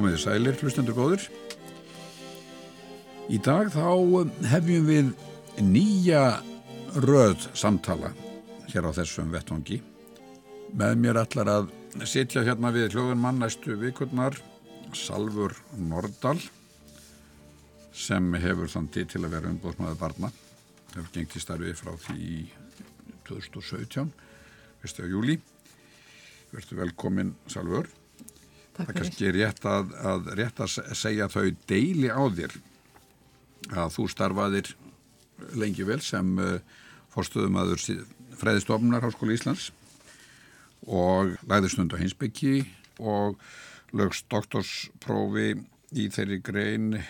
Komiði sælir, hlustendur góður. Í dag þá hefjum við nýja röð samtala hér á þessum vettvangi. Með mér ætlar að sitja hérna við hljóðunmann næstu vikurnar Salfur Nordal sem hefur þandi til að vera umbóðsmaður barna. Hefur gengt í starfi frá því 2017, 1. júli. Verður velkomin Salfur. Það er kannski rétt að, að, rétt að segja þau deili á þér að þú starfaðir lengi vel sem uh, fórstöðumadur fræðistofnunar Háskóla Íslands og lagði stund á hinsbyggi og lögst doktorsprófi í þeirri grein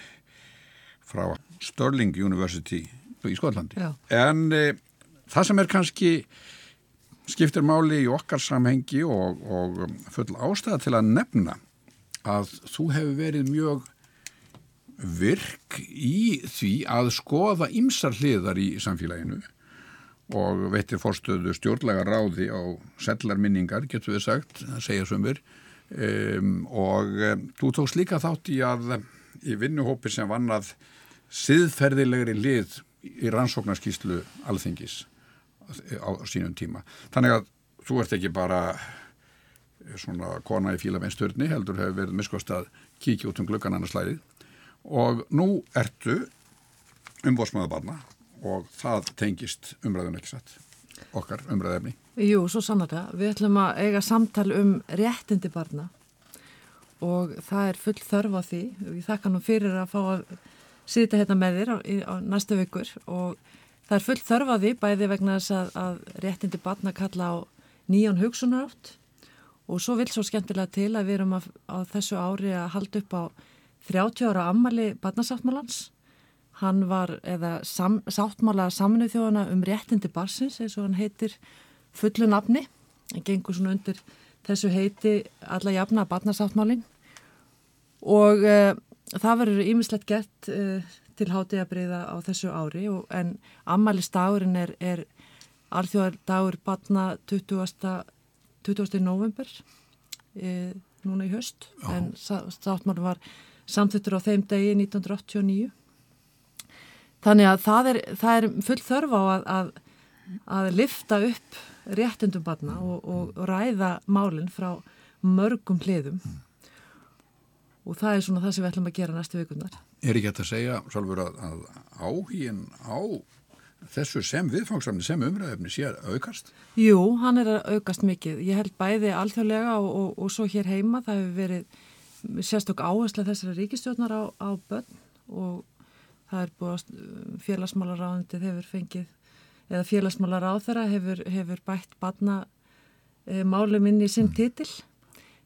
frá Stirling University í Skotlandi. Já. En uh, það sem er kannski skiptir máli í okkar samhengi og, og full ástæða til að nefna að þú hefur verið mjög virk í því að skoða ymsar hliðar í samfélaginu og veitir fórstöðu stjórnlega ráði á sellar minningar, getur við sagt, það segja sömur um, og um, þú tókst líka þátt í að í vinnuhópi sem vann að siðferðilegri lið í rannsóknarskíslu alþingis á sínum tíma. Þannig að þú ert ekki bara svona kona í fílameinsturni heldur hefur verið miskost að kíkja út um gluggan annars slæðið og nú ertu umbóðsmaður barna og það tengist umræðun ekki satt okkar umræðefni. Jú, svo sannarlega. Við ætlum að eiga samtal um réttindi barna og það er full þörf á því. Ég þakka nú fyrir að fá að sýta hérna með þér á, á næstu vikur og það er full þörf á því bæði vegna þess að, að réttindi barna kalla á nýjan hugsunarátt og svo vil svo skemmtilega til að við erum að, á þessu ári að halda upp á 30 ára ammali barnasáttmálans Hann var, eða sam, sáttmála saminuð þjóðana um réttindi barsins, eins og hann heitir fullu nafni. Hann gengur svona undir þessu heiti alla jafna barnasáttmálin og uh, það verður ýmislegt gert uh, til hátíðabriða á þessu ári og, en ammælistagurinn er, er alþjóðardagur barna 20. 20. november uh, núna í höst Já. en sá- sáttmálinn var samþuttur á þeim degi 1989. Þannig að það er, það er full þörf á að, að, að lifta upp réttundum barna og, og, og ræða málinn frá mörgum hliðum. Og það er svona það sem við ætlum að gera næstu vikunar. Er ekki hægt að segja, Sálfur, að, að áhíin á þessu sem viðfangsamni, sem umræðefni sé að aukast? Jú, hann er að aukast mikið. Ég held bæði alþjóðlega og, og, og svo hér heima. Það hefur verið sérstök áhersla þessara ríkistjórnar á, á börn og það er búið að félagsmálaráðundið hefur fengið, eða félagsmálaráðara hefur, hefur bætt barna e, málum inn í sinn titil.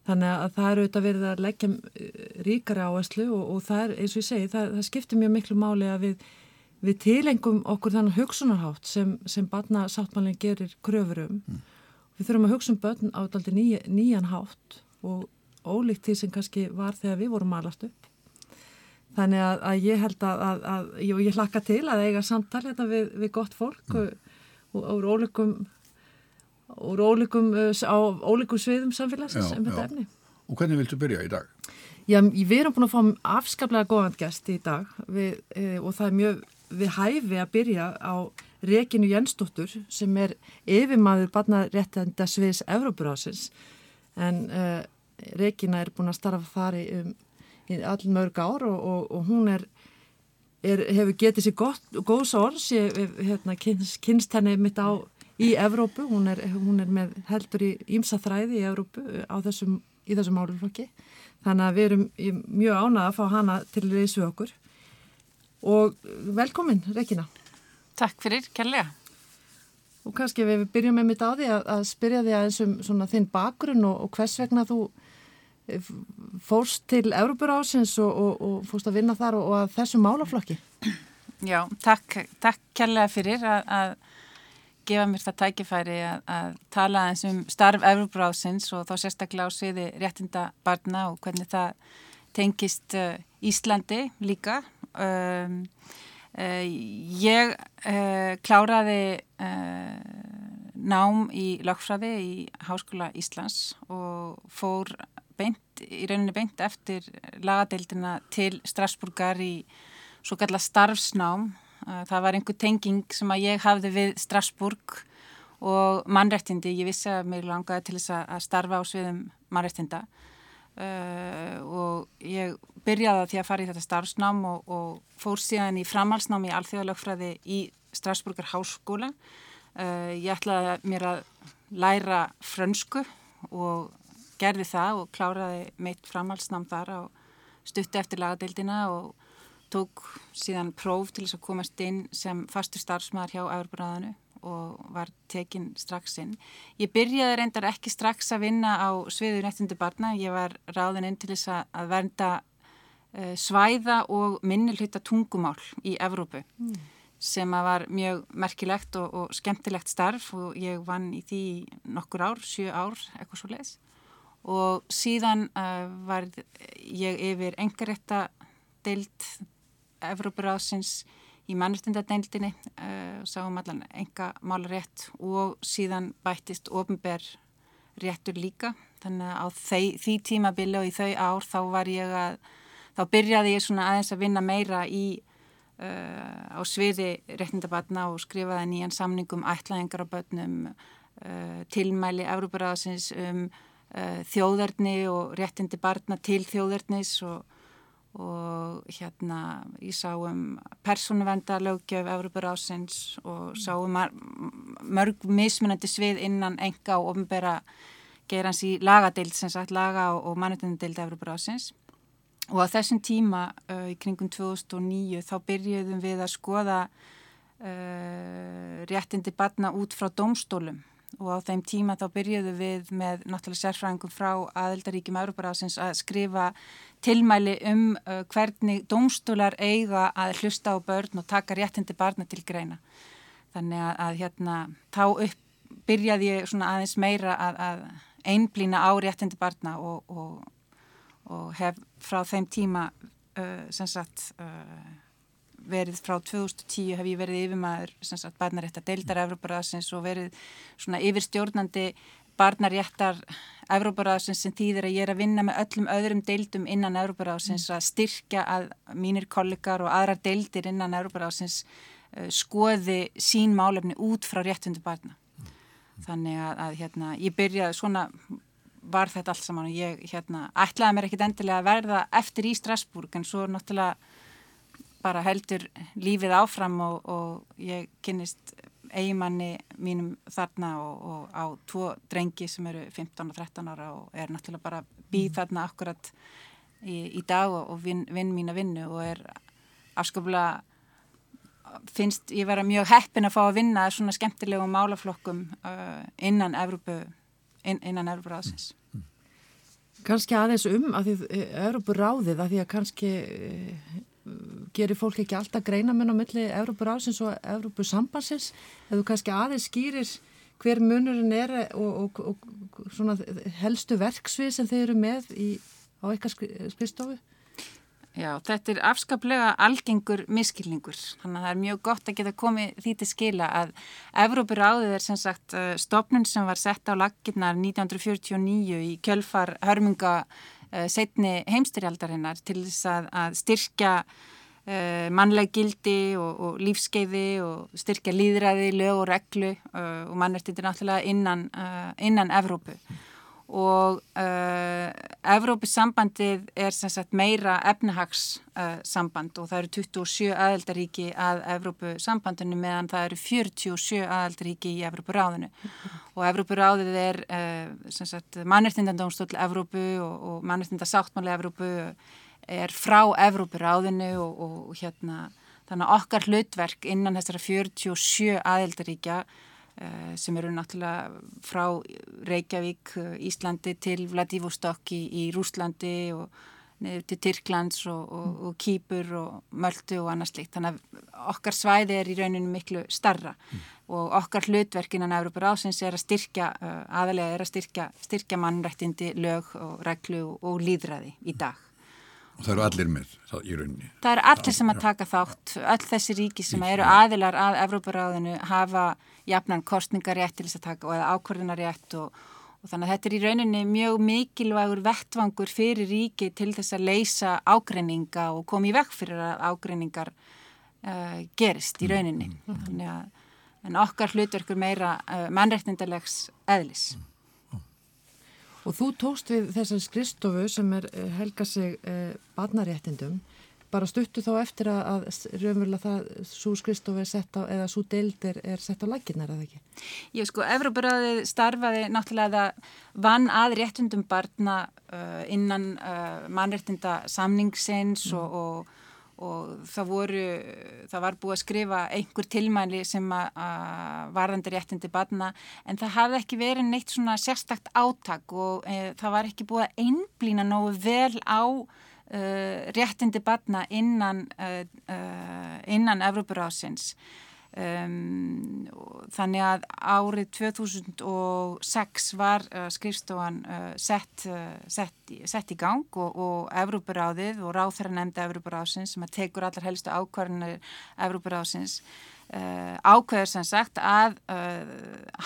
Þannig að það er auðvitað verið að leggja eh, ríkari áherslu og, og það er, eins og ég segi, það, það skiptir mjög miklu máli að við, við tilengum okkur þannig hugsunarhátt sem, sem barna sáttmálinn gerir kröfur um. Við þurfum að hugsa um börn á daldi ný, nýjan hátt og ólíkt því sem kannski var þegar við vorum alast upp. Þannig að, að ég held að, að, að ég, ég hlakka til að eiga samtal þetta við, við gott fólk og, og, og ólíkum úr ólíkum, uh, á ólíkum sviðum samfélagsins Já, um þetta já. efni. Og hvernig viltu byrja í dag? Já, við erum búin að fá afskaplega góðan gest í dag við, e, og það er mjög við hæfi að byrja á Reginu Jensdóttur sem er yfirmaður barnaréttenda sviðs Evrópurásins en e, Regina er búin að starfa þar í, um, í all mörg ár og, og, og hún er, er, hefur getið sér gott, góðs orðs, ég hef, hérna, kynst, kynst henni mitt á í Evrópu, hún er, hún er með heldur í ímsa þræði í Evrópu á þessum, í þessum máluflokki þannig að við erum mjög ánað að fá hana til reysu okkur. Og velkomin Regina Takk fyrir, kærlega. og kannski við byrjum með mitt á því að, að spyrja því aðeins um svona þinn bakgrunn og, og hvers vegna þú eh, fórst til Evrópurásins og, og, og fórst að vinna þar og, að þessum málaflokki? Já, takk, takk kærlega fyrir að, að gefa mér það tækifæri að, að tala eins um starf Evróbrásins og þá sérstaklega á sviði réttinda barna og hvernig það tengist uh, Íslandi líka. Um, uh, ég uh, kláraði nám í lögfræði í Háskóla Íslands og fór beint, í rauninni beint eftir lagadeildina til Strasburgar í svo kalla starfsnám. Það var einhver tenging sem að ég hafði við Strasburg og mannrættindi. Ég vissi að mér langaði til þess að starfa á sviðum mannrættinda uh, og ég byrjaði því að fara í þetta starfsnám og, og fór síðan í framhalsnám í alþjóðalögfræði í Strasburgar háskóla. Uh, ég ætlaði mér að læra frönsku og gerði það og kláraði meitt framhalsnám þar á stutti eftir lagadeildina og tók síðan próf til þess að komast inn sem fastur starfsmæðar hjá Európaráðinu og var tekinn strax inn. Ég byrjaði reyndar ekki strax að vinna á sviður nettundi barna, ég var ráðin inn til þess að vernda uh, svæða og minnilhutta tungumál í Evrópu mm. sem að var mjög merkilegt og, og skemmtilegt starf og ég vann í því nokkur ár, sjö ár, eitthvað svo leiðis og síðan uh, var ég yfir engarétta deilt Evrópuráðsins í mannustundadeildinni uh, sáum allan enga málarétt og síðan bættist ofinber réttur líka. Þannig að á þeir, því tímabili og í þau ár þá var ég að þá byrjaði ég svona aðeins að vinna meira í uh, á sviði réttindabatna og skrifaði nýjan samningum ætlaðingar á börnum uh, tilmæli Evrópuráðsins um þjóðarni og réttindi barna til þjóðarnis og og hérna ég sá um persónuvendarlögjöf Európur ásins og sá um mörg mismunandi svið innan enga og ofnbæra gerans í lagadeild sem sagt laga og, og mannutendeild Európur ásins og á þessum tíma uh, í kringum 2009 þá byrjuðum við að skoða uh, réttindi barna út frá domstólum og á þeim tíma þá byrjuðu við með náttúrulega sérfræðingum frá aðeldaríkjum Európarásins að skrifa tilmæli um uh, hvernig domstólar eiga að hlusta á börn og taka réttindi barna til greina. Þannig að, að hérna þá upp byrjaði ég aðeins meira að, að einblýna á réttindi barna og, og, og hef frá þeim tíma uh, sagt uh, verið frá 2010 hef ég verið yfirmaður barnaréttar deildar Evróparæðsins og verið yfirstjórnandi barnaréttar Evróparæðsins sem þýðir að ég er að vinna með öllum öðrum deildum innan Evróparæðsins að styrkja að mínir kollegar og aðrar deildir innan Evróparæðsins uh, skoði sín málefni út frá réttundu barna. Þannig að, að hérna, ég byrjaði svona var þetta allt saman og ég hérna, ætlaði mér ekkit endilega að verða eftir í Strasburg en svo náttúrulega bara heldur lífið áfram og, og ég kynist eigimanni mínum þarna og, og á tvo drengi sem eru 15 og 13 ára og er náttúrulega bara býð mm. þarna akkurat í, í dag og, og vinn vin mín að vinnu og er afskaplega finnst ég vera mjög heppin að fá að vinna svona skemmtilegum málaflokkum uh, innan Evrópu inn, innan Evrópu ráðsins mm. Kanski aðeins um að því Evrópu ráðið að því að kannski gerir fólk ekki alltaf greinamenn á milli Európur ásins og Európur sambansins eða þú kannski aðeins skýrir hver munurinn er og, og, og helstu verksvið sem þeir eru með í, á eitthvað spilstofu? Já, þetta er afskaplega algengur miskilningur, þannig að það er mjög gott að geta komið því til skila að Evrópur áðið er sem sagt uh, stopnun sem var sett á laginnar 1949 í kjölfar hörmunga setni heimstyrjaldarinnar til þess að, að styrkja uh, mannleg gildi og, og lífskeiði og styrkja líðræði, lög og reglu uh, og mannvertindir náttúrulega innan, innan Evrópu og uh, Evrópusambandið er sem sagt meira efnahagssamband uh, og það eru 27 aðeldaríki að Evrópusambandinu meðan það eru 47 aðeldaríki í Evrópuráðinu. Og Evrópuráðið er uh, sem sagt mannirtindandómstóll Evrópu og, og mannirtindasáttmáli Evrópu er frá Evrópuráðinu og, og hérna þannig að okkar hlutverk innan þessara 47 aðeldaríkja sem eru náttúrulega frá Reykjavík, Íslandi til Vladivostok í, í Rúslandi og niður til Tyrklands og, og, og Kýpur og Möldu og annars slikt. Þannig að okkar svæði er í rauninu miklu starra mm. og okkar hlutverkinan Európa Rásins er að styrkja, uh, aðalega er að styrkja, styrkja mannrættindi, lög og reglu og líðræði í dag. Og það eru allir með það í rauninni. Það eru allir sem að taka þátt, öll þessi ríki sem eru aðilar að Evróparáðinu hafa jafnan kostningarétt til þess að taka og eða ákvörðunarétt og, og þannig að þetta er í rauninni mjög mikilvægur vettvangur fyrir ríki til þess að leysa ágreininga og koma í vekk fyrir að ágreiningar uh, gerist í rauninni. að, en okkar hlutverkur meira uh, mannrektindalegs eðlis Og þú tókst við þessar skristofu sem er uh, helga sig uh, barnaréttindum bara stuttu þá eftir að, að raunverulega það svo skristofu er sett á eða svo deild er, sett á lækinar eða ekki? Ég sko, Evrópuráðið starfaði náttúrulega vann að réttundum barna uh, innan uh, mannréttinda samningsins mm. og, og, og það voru, það var búið að skrifa einhver tilmæli sem að, varðandi réttindi barna en það hafði ekki verið neitt svona sérstakt áttak og e, það var ekki búið að einblýna nógu vel á uh, réttindi batna innan, uh, uh, innan Evrópurásins. Um, þannig að árið 2006 var uh, skrifstofan uh, sett, uh, sett, sett í gang og, og Evrópuráðið og ráþæra nefnda Evrópurásins sem að tekur allar helstu ákvarðinir Evrópurásins ákveður sem sagt að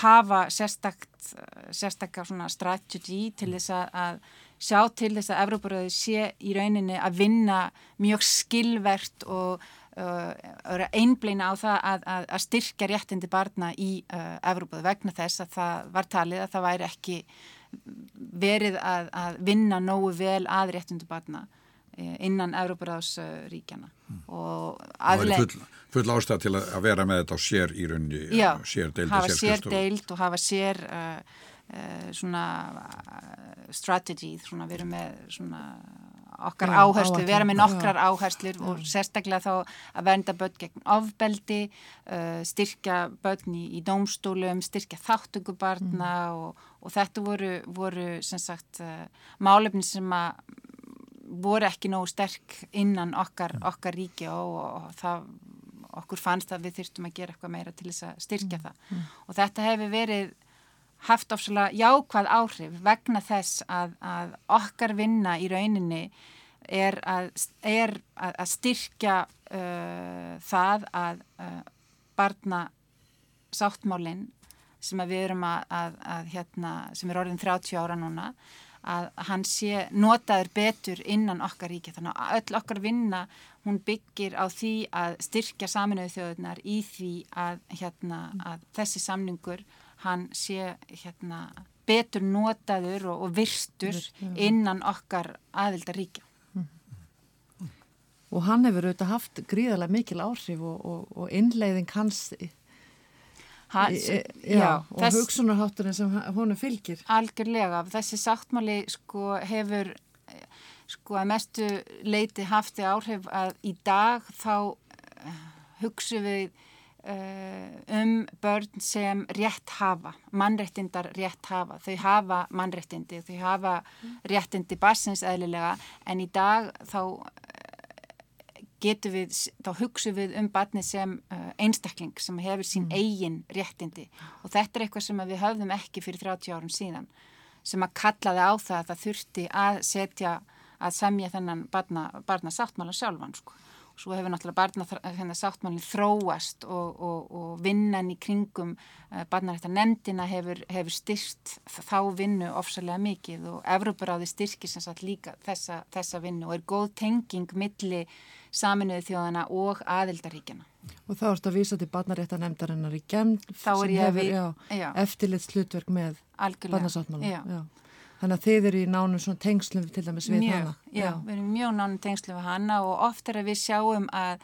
hafa sérstakt sérstakka svona strategy til þess að sjá til þess að Evróparöði sé í rauninni að vinna mjög skilvert og einblýna á það að, að, að styrkja réttindi barna í uh, Evrópaði vegna þess að það var talið að það væri ekki verið að, að vinna nógu vel að réttindi barna uh, innan Evróparáðsríkjana mm. og aðlega full, full ástæð til að vera með þetta á sér í rauninni já, sér deild hafa sér deild og hafa sér uh, uh, svona strategy, svona erum með svona okkar Já, áherslu, erum með nokkrar áherslur og sérstaklega þá að vernda börn gegn ofbeldi, uh, styrkja börn í, í dómstólum, styrkja þáttökubarna mm. og, og þetta voru, voru sem sagt uh, málefni sem að voru ekki nógu sterk innan okkar, okkar ríki og, og það okkur fannst að við þyrstum að gera eitthvað meira til þess að styrkja mm. það mm. og þetta hefur verið haft ofsalega jákvæð áhrif vegna þess að, að okkar vinna í rauninni er að, er að styrkja uh, það að uh, barna sáttmálinn sem við erum að, að hérna, sem er orðin 30 ára núna að hann sé notaður betur innan okkar ríki. Þannig að öll okkar vinna hún byggir á því að styrkja saminuðu þjóðunar í því að, hérna, að þessi samningur hann sé hérna, betur notaður og, og virstur innan okkar aðildaríkja. Og hann hefur auðvitað haft gríðarlega mikil áhrif og, og, og innleiðing hans ha, e, já, já, og þess, hugsunarhátturinn sem honu fylgir. Algjörlega, þessi sáttmáli sko, hefur sko, að mestu leiti hafti áhrif að í dag þá uh, hugsu við um börn sem rétt hafa, mannréttindar rétt hafa, þau hafa mannréttindi, þau hafa réttindi barsins eðlilega en í dag þá uh, getur við, þá hugsu við um barni sem uh, einstakling sem hefur sín mm. eigin réttindi. Og þetta er eitthvað sem við höfðum ekki fyrir 30 árum síðan sem að kallaði á það að það þurfti að setja, að semja þennan barna, barna sáttmála sjálfan sko Svo hefur náttúrulega barna hérna, sáttmálinn þróast og, og, og vinnan í kringum uh, barnarættar nefndina hefur, hefur styrst þá vinnu ofsalega mikið og Evróparáði styrkir sem sagt líka þessa, þessa vinnu og er góð tenging milli saminuðu þjóðana og aðildaríkjana. Og þá erstu að vísa til barnarættar nefndarinnar í gemn sem hefur eftirlit slutverk með barnasáttmálinn. Þannig að þið eru í nánum svona tengslum til dæmis við mjög, hana. Já, já, við erum mjög nánum tengslum við hana og oft er að við sjáum að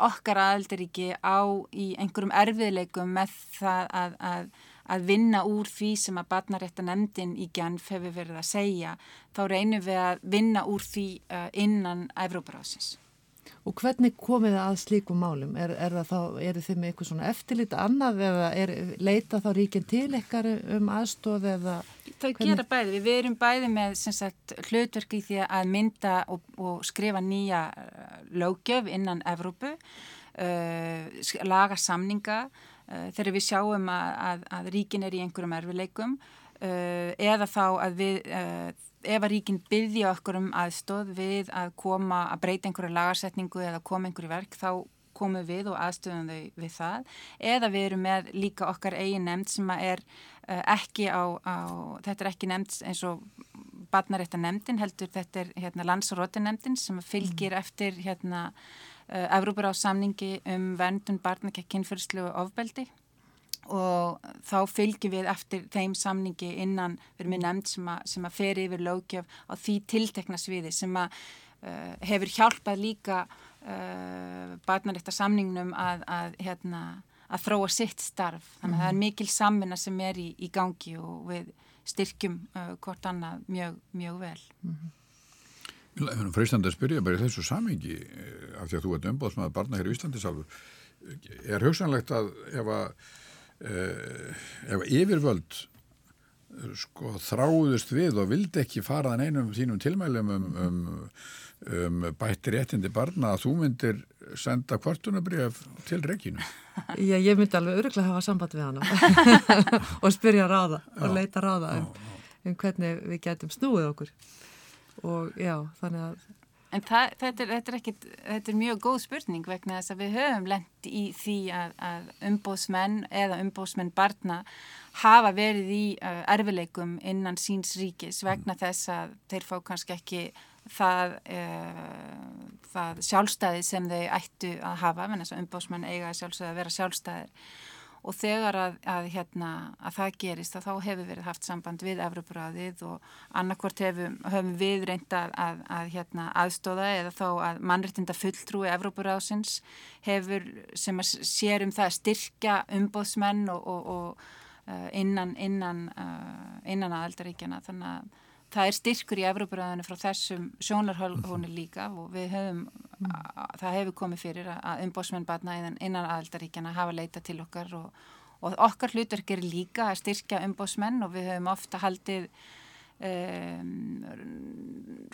okkar aðaldaríki á í einhverjum erfiðleikum með það að, að, að vinna úr því sem að batnarétta nefndin í Genf hefur verið að segja, þá reynum við að vinna úr því uh, innan Evróparásins. Og hvernig komið það að slíkum málum? Er, er það þá, eru þið með eitthvað svona eftirlit annað eða er, leita þá ríkinn til eitthvað um aðstóð eða? Það hvernig... gera bæði. Við erum bæði með sagt, hlutverki því að mynda og, og skrifa nýja uh, lögjöf innan Evrópu, uh, laga samninga uh, þegar við sjáum að, að, að ríkin er í einhverjum erfileikum uh, eða þá að við ef að ríkinn byggja okkur um aðstóð við að koma að breyta einhverju lagarsetningu eða koma einhverju verk þá komum við og aðstöðum þau við það eða við erum með líka okkar eigin nefnd sem er uh, ekki á, á, þetta er ekki nefnd eins og barnarétta nefndin heldur þetta er hérna, landsrótinemndin sem fylgir mm. eftir hérna uh, Evrópur á samningi um verndun barnakekk kynferðslu ofbeldi og þá fylgjum við eftir þeim samningi innan við erum með nefnd sem að, sem að fer yfir lögjöf á því tiltekna sviði sem að uh, hefur hjálpað líka uh, barnarétta samningnum að, að, hérna, að þróa sitt starf. Þannig að það er mhm. mikil samvinna sem er í, í gangi og við styrkjum uh, hvort annað mjög, mjög vel. Mm -hmm. Við erum freistandi að spyrja bara í þessu samengi af því að þú ert umbóðsmaður barna hér í Íslandisalfur. Er hugsanlegt að ef að ef yfirvöld sko þráðust við og vildi ekki faraðan einum þínum tilmælum um, um, um bættir réttindi barna að þú myndir senda kvartunabrjöf til regginu. Já, ég myndi alveg öruglega hafa samband við hana og spyrja ráða já, og leita ráða um, um hvernig við getum snúið okkur. Og já, þannig að En það, þetta, er, þetta, er ekkit, þetta er mjög góð spurning vegna þess að við höfum lengt í því að, að umbóðsmenn eða umbóðsmenn barna hafa verið í uh, erfileikum innan síns ríkis vegna mm. þess að þeir fá kannski ekki það, uh, það sjálfstæði sem þeir ættu að hafa, en þess að umbóðsmenn eiga sjálfstæði að vera sjálfstæðir og þegar að, að, hérna, að það gerist að þá hefur verið haft samband við Evropraðið og annarkvort hefum, hefum við reynda að, að hérna, aðstóða eða þá að mannreitinda fulltrúi Evropraðsins hefur sem að sér um það að styrkja umbóðsmenn og, og, og uh, innan, innan, uh, innan aðeldaríkjana þannig að það er styrkur í Evrópuræðinu frá þessum sjónarhónu líka og við höfum, mm. það hefur komið fyrir að umbósmenn batna innan aðaldaríkjana hafa leita til okkar og, og okkar hlutverk er líka að styrkja umbósmenn og við höfum ofta haldið um,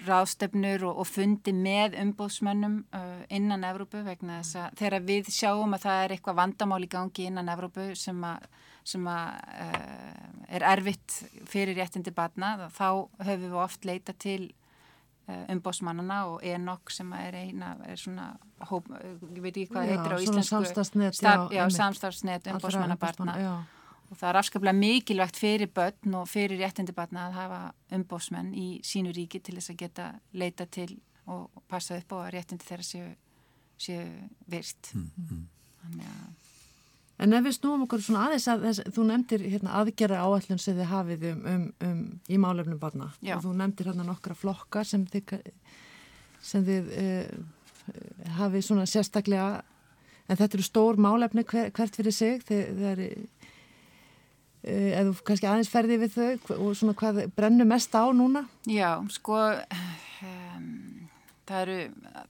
ráðstefnur og, og fundi með umbósmennum uh, innan Evrópu vegna þess að þegar við sjáum að það er eitthvað vandamál í gangi innan Evrópu sem að sem að, uh, er erfitt fyrir réttindi batna þá höfum við oft leita til uh, umbósmannana og ENOK sem er eina, er svona hóp, ég veit ekki hvað já, heitir á íslensku. samstafsnet, já, já samstafsnet umbósmannabatna og það er afskaplega mikilvægt fyrir börn og fyrir réttindi batna að hafa umbósmenn í sínu ríki til þess að geta leita til og passa upp á að réttindi þeirra séu, séu virt. Mm, mm. þannig að En ef við snúum okkur svona aðeins að þess, þú nefndir hérna, aðgerra áallun sem þið hafið um, um, um í málefnum barna Já. og þú nefndir hérna nokkra flokkar sem þið, sem þið uh, hafið svona sérstaklega, en þetta eru stór málefni hver, hvert fyrir sig, þið, þið er, uh, eða þú kannski aðeins ferði við þau og svona hvað brennur mest á núna? Já, sko... Það eru,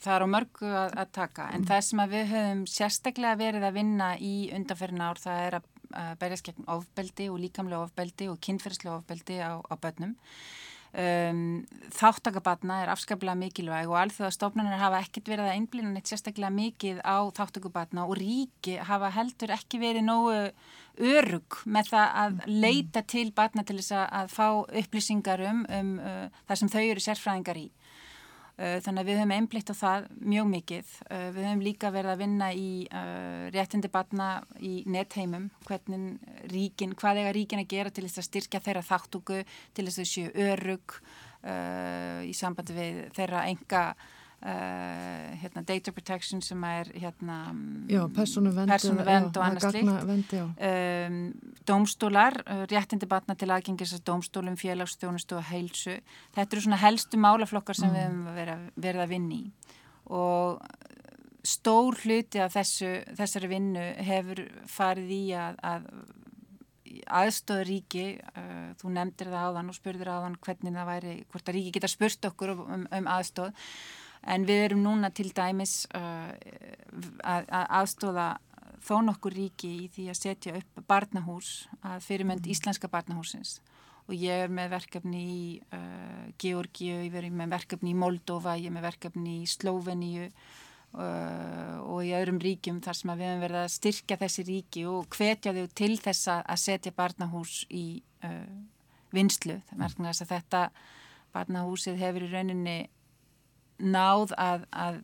það eru mörgu að, að taka en mm. það sem við höfum sérstaklega verið að vinna í undanferðin ár það er að, að berjast gegn ofbeldi og líkamlega ofbeldi og kynferðslega ofbeldi á, á börnum. Um, þáttakabatna er afskaplega mikilvæg og alþjóða stofnarnir hafa ekkert verið að einblýna neitt sérstaklega mikið á þáttakabatna og ríki hafa heldur ekki verið nógu örug með það að mm. leita til batna til þess að fá upplýsingar um, um uh, það sem þau eru sérfræðingar í. Eh, þannig að við höfum einblitt á það mjög mikið. Eh, við höfum líka verið að vinna í uh, réttindi batna í netheimum, hvernig ríkin, hvað eiga ríkin að gera til þess að styrkja þeirra þáttugu, til þess að séu örug í sambandi við þeirra enga Uh, hérna, data protection sem er hérna, já, persónu vend og annað slíkt. um, dómstólar, uh, réttindi batna til aðgengis að dómstólum, félagsstjónustu og heilsu, þetta eru svona helstu málaflokkar sem mm. við hefum verið, að vinni og stór hluti af þessu, þessari vinnu hefur farið í að, að aðstöður ríki, uh, þú nefndir það áðan og spurðir áðan hvernig það væri, hvort að ríki geta spurt okkur um, um aðstöð En við erum núna til dæmis uh, að, að aðstóða þó nokkur ríki í því að setja upp barnahús að fyrirmynd mm. íslenska barnahúsins og ég er með verkefni í uh, Georgiu, ég er með verkefni í Moldova, ég er með verkefni í Slóveníu uh, og í öðrum ríkjum þar sem við hefum verið að styrkja þessi ríki og hvetja þau til þess að setja barnahús í uh, vinslu. Það er að þetta barnahúsið hefur í rauninni náð að, að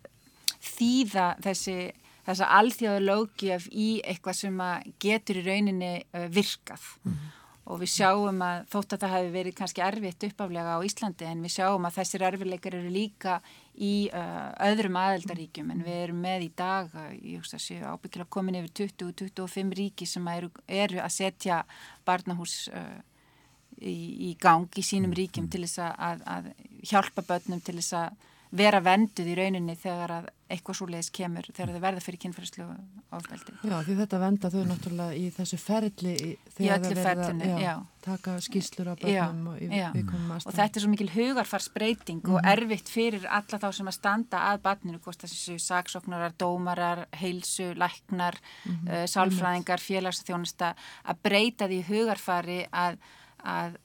þýða þessi þessa alþjóða lögjöf í eitthvað sem getur í rauninni uh, virkað mm. og við sjáum að þótt að það hefur verið kannski erfitt uppaflega á Íslandi en við sjáum að þessir erfileikar eru líka í uh, öðrum aðeldaríkjum en við erum með í dag, uh, ég hugsa að séu ábyggilega komin yfir 20-25 ríki sem eru, eru að setja barnahús uh, í, í gang í sínum ríkjum til þess að, að hjálpa börnum til þess að vera venduð í rauninni þegar að eitthvað svo leiðis kemur þegar þau verða fyrir kynferðslu áfældi. Já, því þetta venda þau náttúrulega í þessu ferli í, þegar þau verða að taka skýslur á börnum og í viðkomum aðstæðum. Og þetta er svo mikil hugarfarsbreyting mm -hmm. og mhm. erfitt fyrir alla þá sem að standa að barninu, hvort þessu saksóknarar, dómarar, heilsu, læknar, mm -hmm. uh, sálfræðingar, félagsþjónusta, að breyta því hugarfari að, að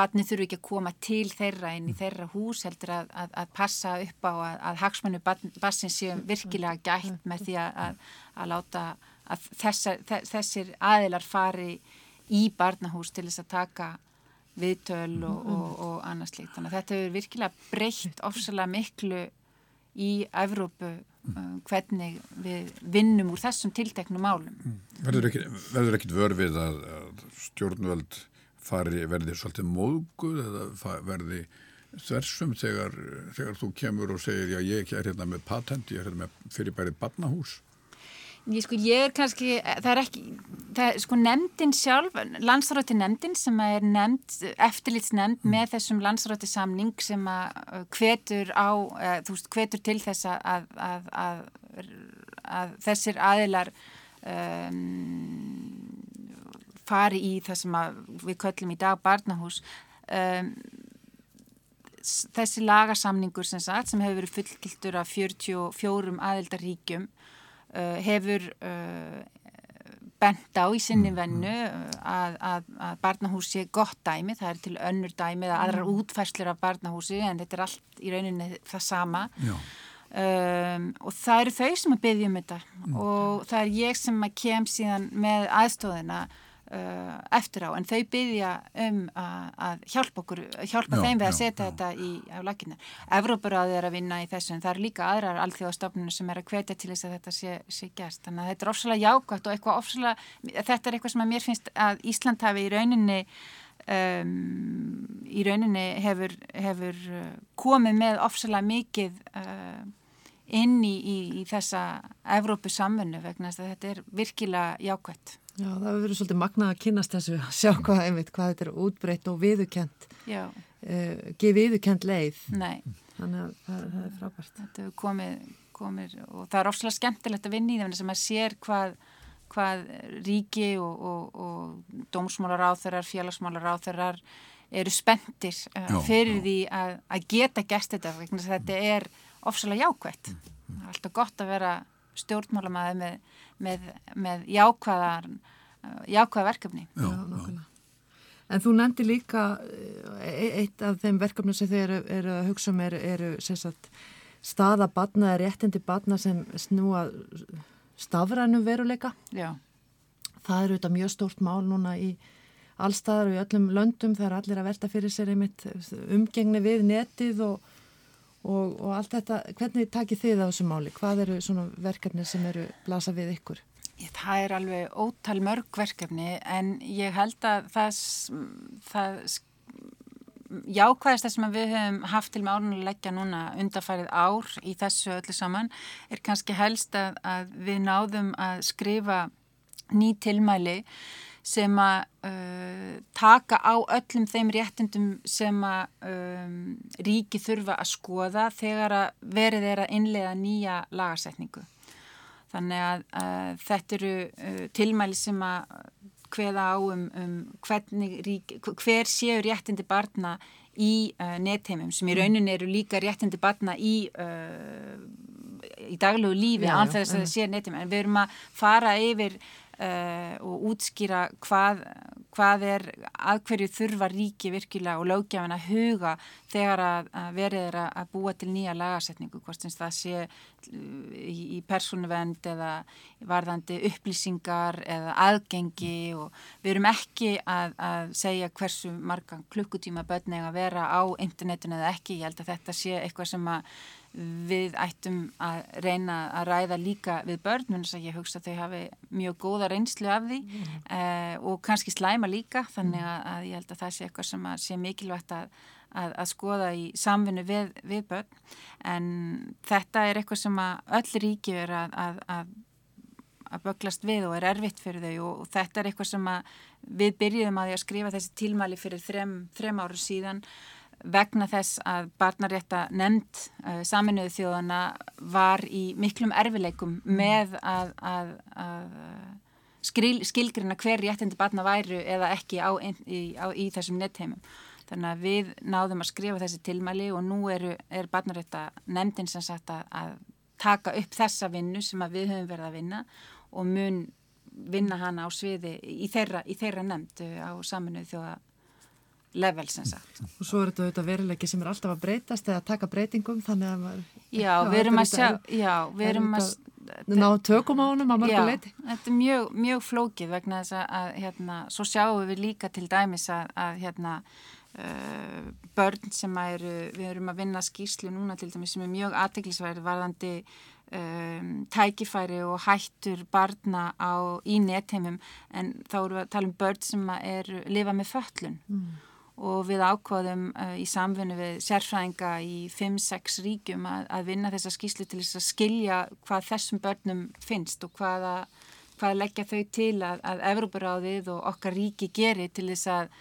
Batni þurfu ekki að koma til þeirra inn í þeirra hús heldur að, að, að passa upp á að, að hagsmennu bassin séum virkilega gætt með því að láta að þessar, þessir aðilar fari í barnahús til þess að taka viðtöl og, og, og annars líkt. Þannig að þetta hefur virkilega breytt ofsalega miklu í Evrópu um, hvernig við vinnum úr þessum tilteknum málum. Verður ekkit vörfið að stjórnvöld fari, verði svolítið móðguð eða verði þversum þegar, þegar þú kemur og segir já ég er hérna með patent, ég er hérna með fyrirbærið barnahús? Ég sko ég er kannski, það er ekki, það er sko nefndin sjálf, landsráti nefndin sem er nefnd, eftirlitsnefnd mm. með þessum landsráti samning sem að hvetur á, þú veist, hvetur til þess að, að, að, að þessir aðilar um, fari í það sem við köllum í dag barnahús um, þessi lagasamningur sem, sagt, sem hefur verið fullkiltur af 44 aðildaríkjum uh, hefur uh, bent á í sinni mm, vennu mm. uh, að, að, að barnahús sé gott dæmi, það er til önnur dæmi eða aðrar mm. útfærslur af barnahúsi en þetta er allt í rauninni það sama um, og það eru þau sem að byggja um þetta mm. og það er ég sem að kem síðan með aðstóðina eftir á en þau byggja um að, að hjálpa okkur hjálpa já, þeim við að setja já, þetta í á laginnar. Evrópuráði er að vinna í þessu en það er líka aðrar alþjóðastofnunum sem er að hvetja til þess að þetta sé, sé gæst þannig að þetta er ofsalega jákvæmt og eitthvað ofsalega þetta er eitthvað sem að mér finnst að Ísland hafi í rauninni um, í rauninni hefur, hefur uh, komið með ofsalega mikið uh, inn í, í, í þessa Evrópu samfunnu vegna þess að þetta er virkilega jákvæmt Já, það hefur verið svolítið magnað að kynast þessu að sjá hvað, einmitt, hvað þetta er útbreytt og viðukent uh, ekki viðukent leið Nei. þannig að það, það er frábært Þetta hefur komið, komið og það er ofslega skemmtilegt að vinna í það sem að sér hvað, hvað ríki og, og, og dómsmálar áþörar, félagsmálar áþörar eru spendir uh, fyrir já. því að, að geta gæst þetta þetta er ofslega jákvætt mm, mm. það er alltaf gott að vera stjórnmálamæði með, með, með jákvæðar jákvæða verkefni. Já, já. En þú nefndi líka e, eitt af þeim verkefni sem þið eru, eru að hugsa um eru, eru sagt, staða batna eða réttindi batna sem snúa stafrænum veruleika. Já. Það eru þetta mjög stórt mál núna í allstaðar og í öllum löndum það er allir að velta fyrir sér einmitt umgengni við netið og og, og allt þetta, hvernig takir þið á þessu máli? Hvað eru svona verkefni sem eru blasa við ykkur? Það er alveg ótal mörg verkefni en ég held að það, það jákvæðist það sem við hefum haft til leggja núna undarfærið ár í þessu öllu saman er kannski helst að, að við náðum að skrifa ný tilmæli sem að uh, taka á öllum þeim réttindum sem að um, ríki þurfa að skoða þegar að verið er að innlega nýja lagarsetningu. Þannig að uh, þetta eru uh, tilmæli sem að hveða á um, um rík, hver séu réttindi barna í uh, netheimum sem í mm. rauninni eru líka réttindi barna í, uh, í daglegu lífi án þess að það sé netheimum en við erum að fara yfir uh, og útskýra hvað, hvað er að hverju þurfa ríki virkilega og lögjafin að huga þegar að, að verið er að búa til nýja lagarsetningu, hvort sem það sé í, í persónuvend eða varðandi upplýsingar eða aðgengi og við erum ekki að, að segja hversu marga klukkutíma börn eða vera á internetinu eða ekki, ég held að þetta sé eitthvað sem að við ættum að reyna að ræða líka við börn, ég hugsa að þau hafi mjög góða reynslu af því mm. uh, og kannski slæma líka þannig að, að ég held að það sé eitthvað sem sé mikilvægt að, að, að skoða í samfunnu við, við börn en þetta er eitthvað sem öll ríki er að að böglast við og er erfitt fyrir þau og, og þetta er eitthvað sem við byrjuðum að, að skrifa þessi tilmæli fyrir þrem, þrem áru síðan vegna þess að barnarétta nefnd uh, saminuðu þjóðana var í miklum erfileikum mm. með að, að, að skil, skilgrina hver réttindi barna væru eða ekki á, í, á, í þessum nettheimum. Þannig að við náðum að skrifa þessi tilmæli og nú eru, er barnarétta nefndin sem sagt að taka upp þessa vinnu sem við höfum verið að vinna og mun vinna hana á sviði í þeirra, í þeirra nefnd uh, á saminuðu þjóða level sem sagt. Og svo er þetta veruleiki sem er alltaf að breytast eða að taka breytingum þannig að maður... Já, við erum að sjá, já, við erum að... Ná tökum á honum að mörgu leiti. Já, þetta er mjög, mjög flókið vegna þess að, hérna, svo sjáum við líka til dæmis að, að hérna, uh, börn sem eru, við erum að vinna skýrslu núna til dæmis sem er mjög aðteglisverð varðandi um, tækifæri og hættur barna á, í nettheimum en þá erum við að tala um börn sem er, lifa með föllun. Mm og við ákvaðum uh, í samfunnu við sérfræðinga í 5-6 ríkjum að, að vinna þessa skýslu til þess að skilja hvað þessum börnum finnst og hvaða, hvað leggja þau til að, að Evróparáðið og okkar ríki geri til þess að,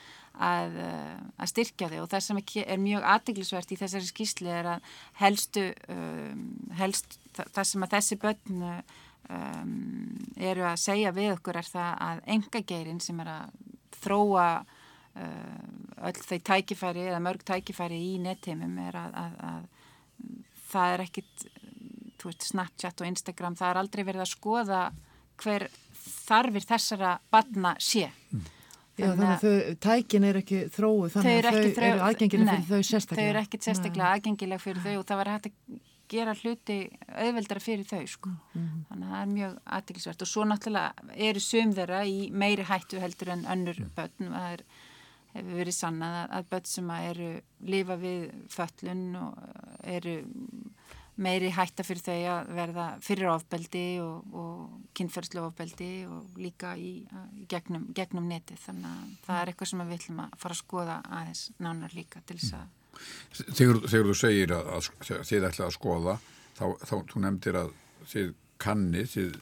að uh, styrkja þau. Og það sem er mjög aðdeglisvert í þessari skýslu er að helstu, um, helst það sem að þessi börn um, eru að segja við okkur er það að engageirinn sem er að þróa Eh, öll þau tækifæri eða mörg tækifæri í netteimum er að, að, að það er ekkit veist, Snapchat og Instagram það er aldrei verið að skoða hver þarfir þessara batna sé mm. Já þannig að þau, tækin er ekki þróu þannig að þau þró... eru aðgengileg fyrir þau sérstaklega Þau eru ekkit sérstaklega aðgengileg fyrir þau og það var hægt að gera hluti auðveldara fyrir þau sko. Mm -hmm. Þannig að það er mjög aðtilsvert og svo náttúrulega eru sum þeirra í meiri hættu heldur en önnur mm. börn það er hefur verið sannað að, að börn sem að eru lifa við föllun og eru meiri hætta fyrir þau að verða fyrir ofbeldi og, og kynferðslu ofbeldi og líka í, í gegnum, gegnum netið. Þannig að það er eitthvað sem við ætlum að fara að skoða aðeins nánar líka til þess að Þegar, þegar þú segir að, að þið ætla að skoða þá, þá þú nefndir að þið kanni þið,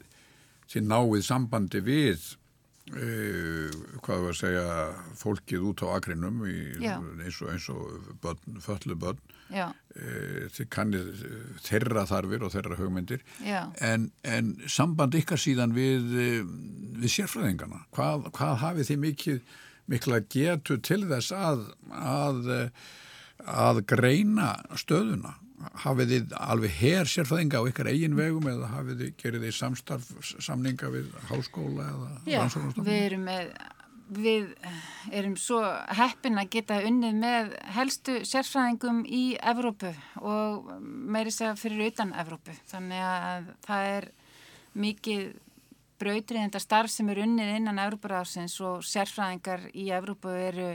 þið náið sambandi við Uh, hvað var að segja fólkið út á akrinum í, eins og, og börn, föllu börn. Uh, þið kannir þeirra þarfir og þeirra hugmyndir. En, en samband ykkar síðan við, eh, við sérfræðingana hvað, hvað hafið þið mikið mikla getu til þess að að, að greina stöðuna hafið þið alveg hér sérfæðinga á ykkar eigin vegum eða hafið þið, gerir þið samstarf samninga við háskóla eða? Já, við erum með við erum svo heppin að geta unnið með helstu sérfræðingum í Evrópu og meiri segja fyrir utan Evrópu þannig að það er mikið brautriðenda starf sem er unnið innan Evróparáðsins og sérfræðingar í Evrópu eru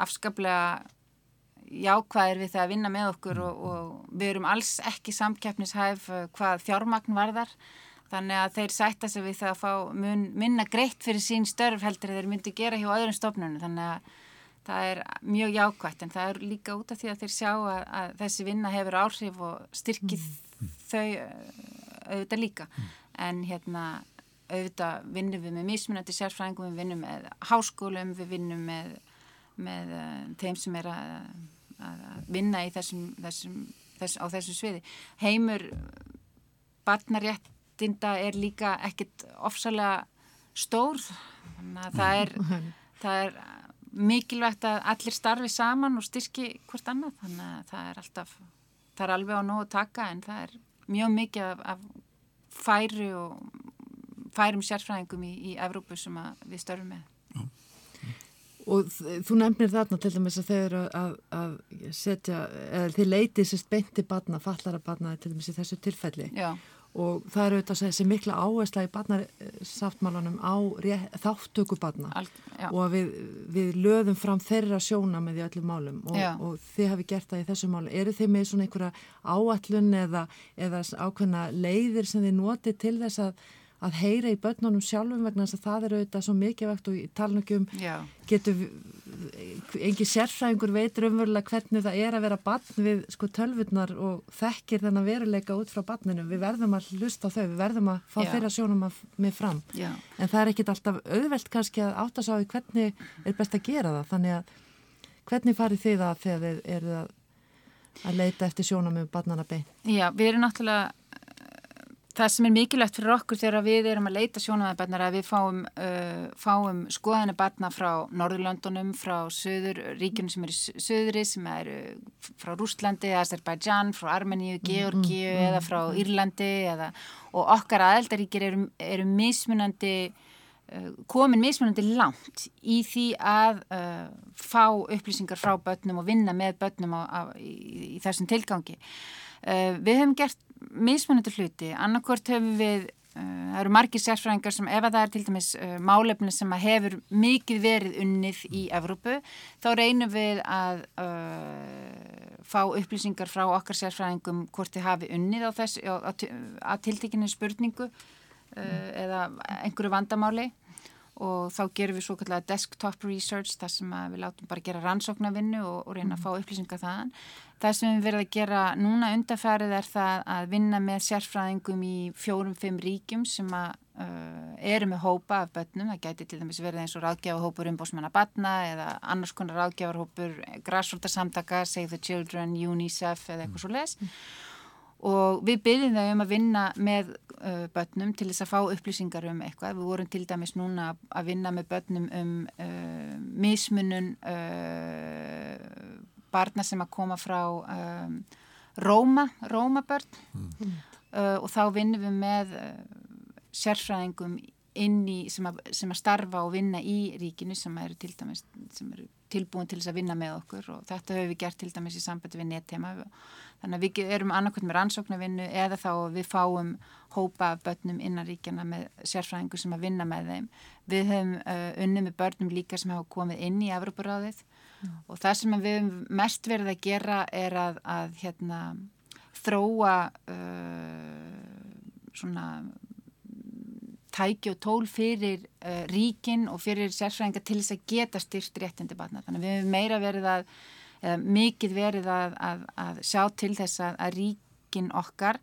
afskaplega jákvæðir við það að vinna með okkur og, og við erum alls ekki samkeppnishæf uh, hvað fjármagn varðar þannig að þeir sætta sig við það að fá mun, minna greitt fyrir sín störf heldur þeir myndi gera hjá öðrum stofnunum þannig að það er mjög jákvægt en það er líka út af því að þeir sjá að, að þessi vinna hefur áhrif og styrkið mm. þau uh, auðvitað líka mm. en hérna auðvitað vinnum við með mismunandi sérfræðingum, við vinnum með háskólum, við vinnum með, með uh, þeim sem er að að vinna í þessum, þessum, þess, á þessum sviði. Heimur barnaréttinda er líka ekkit ofsalega stór, þannig að það er, það er mikilvægt að allir starfi saman og styrki hvort annað, þannig að það er alltaf, það er alveg á nógu taka en það er mjög mikið af, af færi og færum sérfræðingum í, í Evrópu sem við störfum með. Og þú nefnir þarna til dæmis að þeir að, að setja, eða þið leitið sérst beinti barna, fallara barna til dæmis í þessu tilfelli. Já. og það eru auðvitað þessi mikla áhersla í barnarsáttmálanum á þáttöku barna og við, við löðum fram þeirra sjóna með því öllum málum og, og þið hafi gert það í þessu málu. Eru þið með svona einhverja áallun eða, eða ákveðna leiðir sem þið noti til þess að að heyra í börnunum sjálfum vegna þess að það er auðvitað svo mikilvægt og í talningum getur engi sérfræðingur veitur umverulega hvernig það er að vera barn við sko tölvurnar og þekkir þennan veruleika út frá barninu. Við verðum að hlusta á þau, við verðum að fá þeirra sjónum með fram. Já. En það er ekkit alltaf auðvelt kannski að áttast á því hvernig er best að gera það. Þannig að hvernig farið þið að þegar þið eru að, að leita eftir sjónum með barnana bein? Já, við erum náttúrulega það sem er mikilvægt fyrir okkur þegar við erum að leita sjónumæðabarnar að við fáum, uh, fáum skoðanir barna frá Norðurlöndunum, frá söður, ríkjunum sem eru söðri, sem eru frá Rústlandi, Azerbaijan, frá Armeníu, Georgiu mm, mm, eða frá. Írlandi eða, og okkar aðeldaríkir eru, eru mismunandi, uh, komin mismunandi langt í því að uh, fá upplýsingar frá börnum og vinna með börnum á, á, í, í þessum tilgangi. Uh, við hefum gert mismunandi hluti, annarkort hefur við uh, það eru margir sérfræðingar sem ef það er til dæmis uh, málefni sem hefur mikið verið unnið í Evrópu, þá reynum við að uh, fá upplýsingar frá okkar sérfræðingum hvort þið hafi unnið á þess að tiltekinni spurningu uh, eða einhverju vandamáli og þá gerum við svo kallega desktop research þar sem við látum bara gera rannsóknarvinnu og, og reyna að fá upplýsingar þaðan. Það sem við verðum að gera núna undarfærið er það að vinna með sérfræðingum í fjórum-fimm ríkjum sem að, uh, eru með hópa af börnum. Það gæti til dæmis verið eins og ráðgjáfahópur umbósmanna batna eða annars konar ráðgjáfarhópur græsvöldarsamtaka, Save the Children, UNICEF eða eitthvað svo les. Mm og við byrjum þau um að vinna með uh, börnum til þess að fá upplýsingar um eitthvað. Við vorum til dæmis núna að vinna með börnum um uh, mismunun uh, barna sem að koma frá um, Róma, Rómabörn mm. Uh, og þá vinnum við með sérfræðingum inn í, sem að, sem að starfa og vinna í ríkinu sem eru til dæmis sem eru tilbúin til þess að vinna með okkur og þetta höfum við gert til dæmis í sambandi við nettema þannig að við erum annarkvæmt með rannsóknarvinnu eða þá við fáum hópa af börnum innan ríkjana með sérfræðingu sem að vinna með þeim. Við höfum uh, unnið með börnum líka sem hafa komið inn í Evroparáðið mm. og það sem við höfum mest verið að gera er að, að hérna, þróa uh, svona tæki og tól fyrir uh, ríkin og fyrir sérfræðinga til þess að geta styrst réttindi batna. Þannig að við hefum meira verið að, eða mikið verið að, að, að sjá til þess að ríkin okkar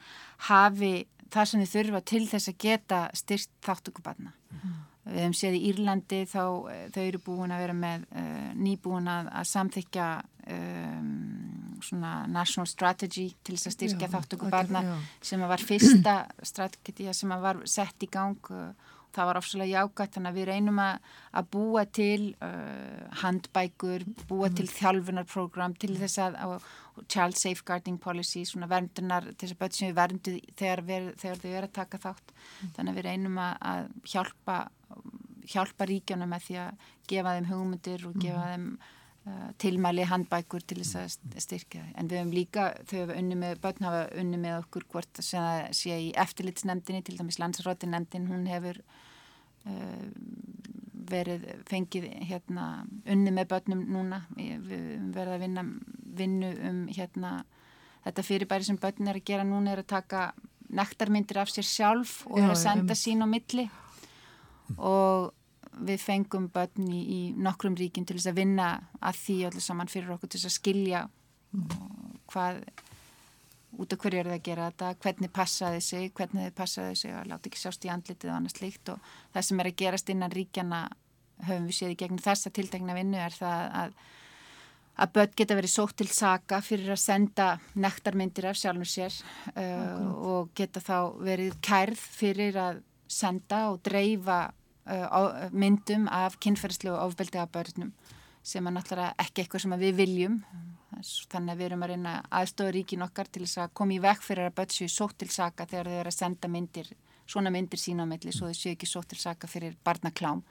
hafi það sem þið þurfa til þess að geta styrst þáttöku batna. Mm. Við hefum séð í Írlandi þá þau eru búin að vera með uh, nýbúin að samþykja um, svona national strategy til þess að styrkja þáttöku barna sem var fyrsta strategið sem var sett í gang og það var ofsalega jágætt þannig að við reynum að, að búa til uh, handbækur, búa mm. til þjálfunarprogram til þess að og, og child safeguarding policy, svona verndunar til þess að börn sem við verndum þegar, þegar þau eru að taka þátt mm. þannig að við reynum að, að hjálpa hjálpa ríkjana með því að gefa þeim hugmyndir og gefa mm. þeim uh, tilmæli handbækur til þess að styrkja en við hefum líka, þau hefur unni með börn hafa unni með okkur hvort að sé í eftirlitsnemdini, til dæmis landsrótinemdin, hún hefur uh, verið fengið hérna unni með börnum núna. Við verðum að vinna vinnu um hérna þetta fyrirbæri sem börn er að gera núna er að taka nektarmyndir af sér sjálf og Já, að senda um... sín á milli. Og við fengum börn í, í nokkrum ríkin til þess að vinna að því allir saman fyrir okkur til þess að skilja hvað út af hverju er það að gera þetta, hvernig passaði sig, hvernig þið passaði sig að láta ekki sjást í andlitið og annað slíkt. Og það sem er að gerast innan ríkjana höfum við séð í gegnum þessa tiltegna vinnu er það að að börn geta verið sótt til saka fyrir að senda nektarmyndir af sjálfur sér uh, og geta þá verið kærð fyrir að senda og dreifa uh, myndum af kynferðslu og ofbeldi af börnum sem er náttúrulega ekki eitthvað sem við viljum. Þannig að við erum að reyna aðstofa ríkin okkar til þess að koma í vekk fyrir að börn séu sótt til saka þegar þau eru að senda myndir svona myndir sína á milli svo þau séu ekki sótt til saka fyrir barnaklám.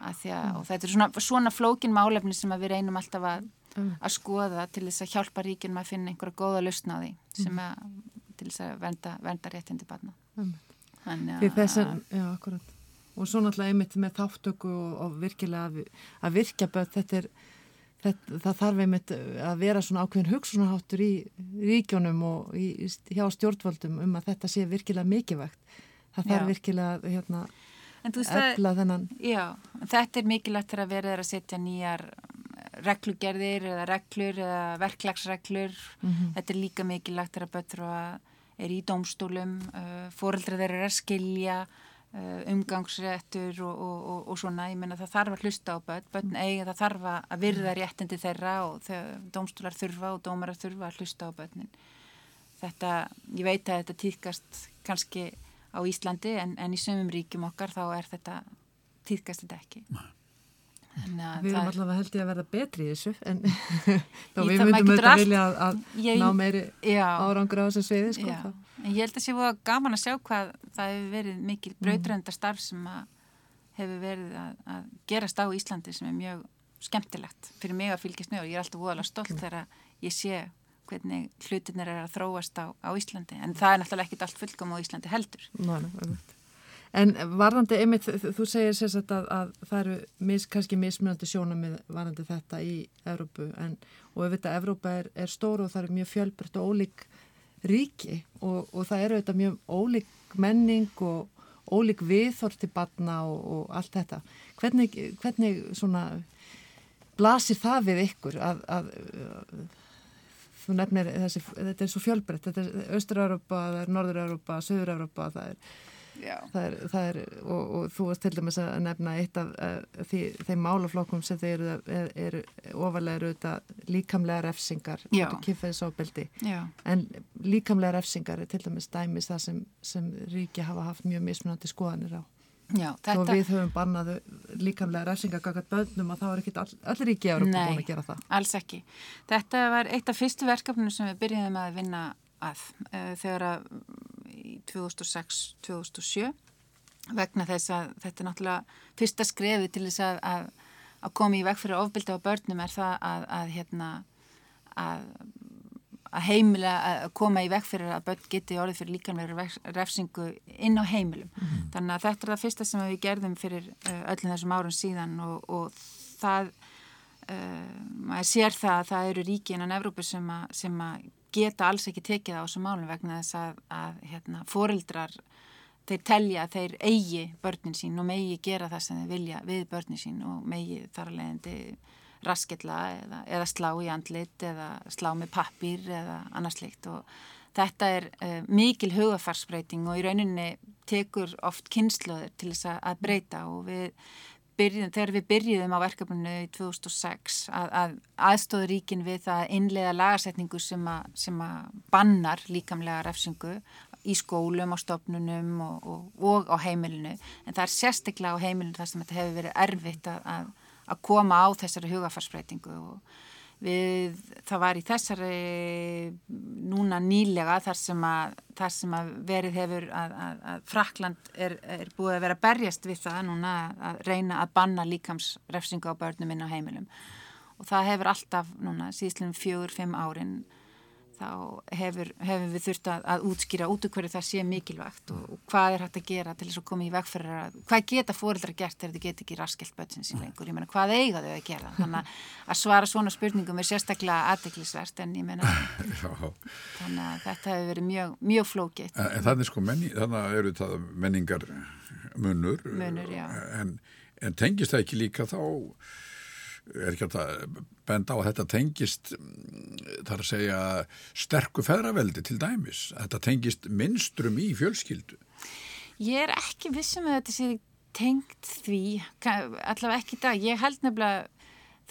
Að að, og þetta er svona, svona flókin málefni sem við reynum alltaf að, að skoða til þess að hjálpa ríkin með að finna einhverja góða lausna á því sem að til þess að vernda, vernda réttindi barna. Þannig að... Að. Og svo náttúrulega einmitt með þáttöku og, og virkilega að, að virkja börn, þetta er, þetta, það þarf einmitt að vera svona ákveðin hugsunarháttur í ríkjónum og í, hjá stjórnvöldum um að þetta sé virkilega mikilvægt. Það þarf virkilega, hérna, efla þennan. Já, þetta er mikilvægt þegar verður að setja nýjar reglugerðir eða reglur eða verklagsreglur. Mm -hmm. Þetta er líka mikilvægt þegar börn er í dómstólum, uh, fóreldra þeir eru að skilja umgangsréttur og, og, og, og svona, ég menna það þarf að hlusta á börn, börn mm. eigi það þarf að virða réttindi þeirra og dómstólar þurfa og dómarar þurfa að hlusta á börnin. Þetta, ég veit að þetta týðkast kannski á Íslandi en, en í sömum ríkjum okkar þá er þetta, týðkast þetta ekki. Nei. Við erum allavega held ég að verða betri í þessu en þá við myndum auðvitað vilja að, ég, ná meiri árangur á þessum sviði sko, ég held að sé búið gaman að sjá hvað það hefur verið mikil mm. brautröndar starf sem hefur verið að, að gerast á Íslandi sem er mjög skemmtilegt fyrir mig að fylgjast með og ég er alltaf voðalega stolt mm. þegar ég sé hvernig hlutinir er að þróast á, á Íslandi. En það er náttúrulega ekkit allt fullkom á Íslandi heldur. Ná, nefnilegt En varðandi, einmitt, þú segir sérsagt að, að það eru mis, kannski mismunandi sjónamið varðandi þetta í Evrópu. En, og þetta Evrópa er, er stóru og það er mjög fjölbrytt og ólík ríki. Og, og það eru þetta mjög ólík menning og ólík viðþort til batna og, og allt þetta. Hvernig, hvernig svona blasir það við ykkur að, að þú nefnir þessi, þetta er svo fjölbrytt, þetta er Östur-Európa, það er Norður-Európa, Söður-Európa, það er það er, það er og, og þú varst til dæmis að nefna eitt af uh, því, þeim málaflokkum sem þeir eru, eru, ofalega þetta líkamlega refsingar kynfæðisofbeldi en líkamlega refsingar er til dæmis dæmis það sem, sem ríki hafa haft mjög mismunandi skoðanir á. Já, þetta... og við höfum bannaðu líkamlega refsingar gagat bönnum og þá er ekki all, allir að vera búin að gera það. Nei, alls ekki. Þetta var eitt af fyrstu verkefnum sem við byrjuðum að vinna að uh, þegar að 2006-2007 vegna þess að þetta er náttúrulega fyrsta skrefi til þess að, að, að koma í veg fyrir ofbildi á börnum er það að, að hérna, heimila að koma í veg fyrir að börn geti orðið fyrir líkanverður refsingu inn á heimilum. Mm -hmm. Þannig að þetta er það fyrsta sem við gerðum fyrir uh, öllum þessum árun síðan og, og það uh, maður sér það að það eru ríki innan Evrópu sem að geta alls ekki tekið á þessu málum vegna þess að, að hérna, foreldrar þeir telja að þeir eigi börnin sín og megi gera það sem þeir vilja við börnin sín og megi þar að leiðandi raskella eða, eða slá í andlit eða slá með pappir eða annarsleikt og þetta er uh, mikil hugafarsbreyting og í rauninni tekur oft kynnslöður til þess að breyta og við byrjum, þegar við byrjuðum á verkefninu í 2006 að, að aðstóðu ríkin við það innlega lagarsetningu sem að, sem að bannar líkamlega refsingu í skólum, á stofnunum og, og, og á heimilinu. En það er sérstaklega á heimilinu þar sem þetta hefur verið erfitt að, að koma á þessari hugafarsbreytingu og Við, það var í þessari núna nýlega þar sem að, þar sem að verið hefur að, að, að Frakland er, er búið að vera berjast við það núna að reyna að banna líkamsrefsingu á börnum inn á heimilum. Og það hefur alltaf núna síðslega fjögur, fimm árin þá hefur, hefur við þurft að, að útskýra út úr hverju það sé mikilvægt og, og hvað er hægt að gera til þess að koma í vegferðar að, hvað geta fóreldra gert þegar þið get ekki raskilt bötsin sín lengur, ég menna hvað eiga þau að gera? Þannig að svara svona spurningum er sérstaklega aðdeklisvert en ég menna þannig að þetta hefur verið mjög, mjög flókitt. En, en þannig sko menni, þannig eru það menningar munur, munur en, en tengist það ekki líka þá er ekki að benda á að þetta tengist þar að segja sterku feðraveldi til dæmis. Þetta tengist minnstrum í fjölskyldu. Ég er ekki vissum að þetta sé tengt því allavega ekki í dag, ég held nefnilega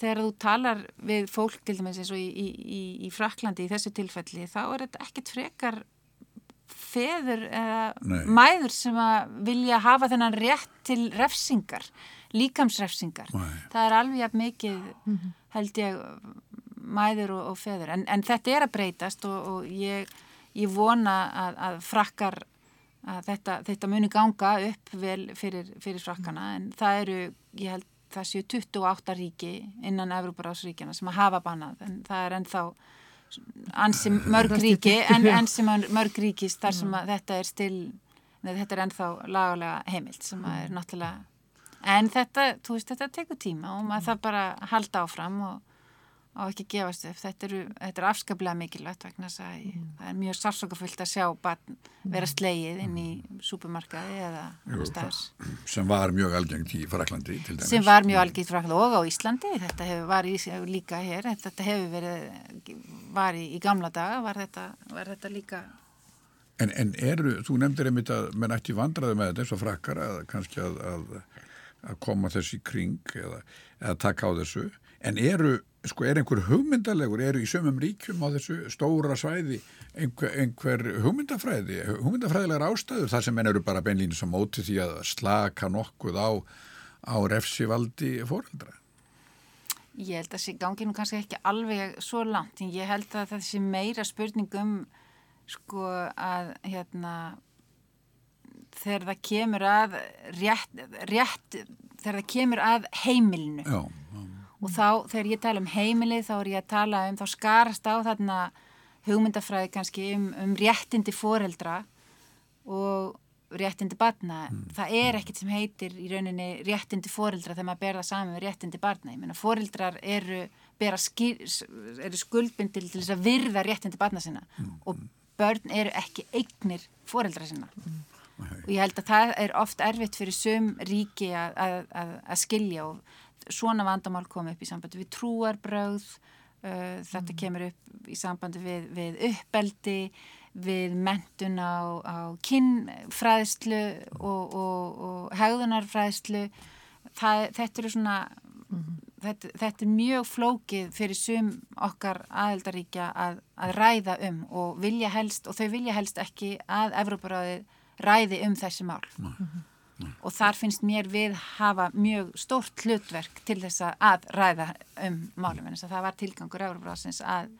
þegar þú talar við fólk til dæmis eins og í, í, í, í Fraklandi í þessu tilfelli, þá er þetta ekkit frekar feður eða Nei. mæður sem að vilja hafa þennan rétt til refsingar líkamsrefsingar. Nei. Það er alveg mikið, mm -hmm. held ég, mæður og, og feður. En, en þetta er að breytast og, og ég, ég vona að, að frakkar, að þetta, þetta muni ganga upp vel fyrir, fyrir frakkana. En það eru, ég held, það séu 28 ríki innan Evroparásríkjana sem að hafa bannað. En það er ennþá ansi mörg ríki en ansi mörg ríkis þar sem að þetta er stil neð, þetta er ennþá lagalega heimilt sem að er náttúrulega en þetta, þú veist, þetta tekur tíma og maður þarf bara að halda áfram og og ekki gefast upp. Þetta er, þetta er afskaplega mikilvægt vegna þess að mm. það er mjög sársokafullt að sjá barn vera mm. slegið inn í súpermarkaði eða stafs. Sem var mjög algengt í Fraklandi. Sem var mjög algengt í Fraklandi og á Íslandi. Þetta hefur var í, líka hér. Þetta hefur verið, var í, í gamla daga, var þetta, var þetta líka... En, en eru, þú nefndir einmitt að menn ætti vandraði með þetta eins og frakkar að kannski að, að, að koma þessi kring eða, eða taka á þessu. En eru sko er einhver hugmyndalegur, eru í sömum ríkjum á þessu stóra svæði einhver, einhver hugmyndafræði, hugmyndafræðilegar ástæður þar sem menn eru bara beinlýnins á móti því að slaka nokkuð á, á refsivaldi fóreldra? Ég held að þessi gangi nú kannski ekki alveg svo langt, en ég held að þessi meira spurningum sko að hérna þegar það kemur að rétt, rétt þegar það kemur að heimilinu Já og þá þegar ég tala um heimilið þá er ég að tala um, þá skarast á þarna hugmyndafræði kannski um, um réttindi foreldra og réttindi barna. Mm. Það er ekkert sem heitir í rauninni réttindi foreldra þegar maður berða saman með réttindi barna. Ég meina foreldrar eru, skil, eru skuldbindil til þess að virða réttindi barna sinna mm. og börn eru ekki eignir foreldra sinna. Mm. Og ég held að það er oft erfitt fyrir sum ríki að, skilja og svona vandamál komi upp í sambandi við trúarbröð uh, þetta mm. kemur upp í sambandi við, við uppbeldi við mentun á, á kinnfræðslu og, og, og hegðunarfræðslu það, þetta eru svona mm. þetta, þetta er mjög flókið fyrir sum okkar aðeldaríkja að, að ræða um og vilja helst og þau vilja helst ekki að Evróparáðið ræði um þessi mál. Mm -hmm og þar finnst mér við hafa mjög stórt hlutverk til þess að ræða um málum en þess að það var tilgangur Euróbrásins að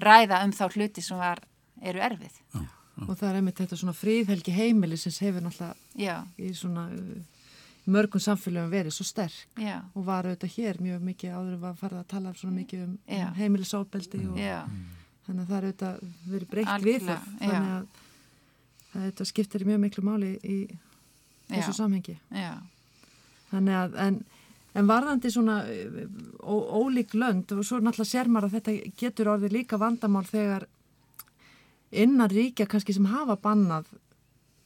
ræða um þá hluti sem var, eru erfið. Já, já. og það er einmitt þetta svona fríðhelgi heimili sem hefur náttúrulega í svona uh, mörgum samfélagum verið svo sterk já. og var auðvitað hér mjög mikið áður að fara að tala svona mikið um, um heimilisóbeldi og þannig að það er auðvitað verið breykt við það þannig að þetta skiptir mjög miklu máli í þessu já, samhengi. Já. þannig að en, en varðandi svona ó, ólík lönd og svo náttúrulega sér maður að þetta getur orðið líka vandamál þegar innan ríkja kannski sem hafa bannað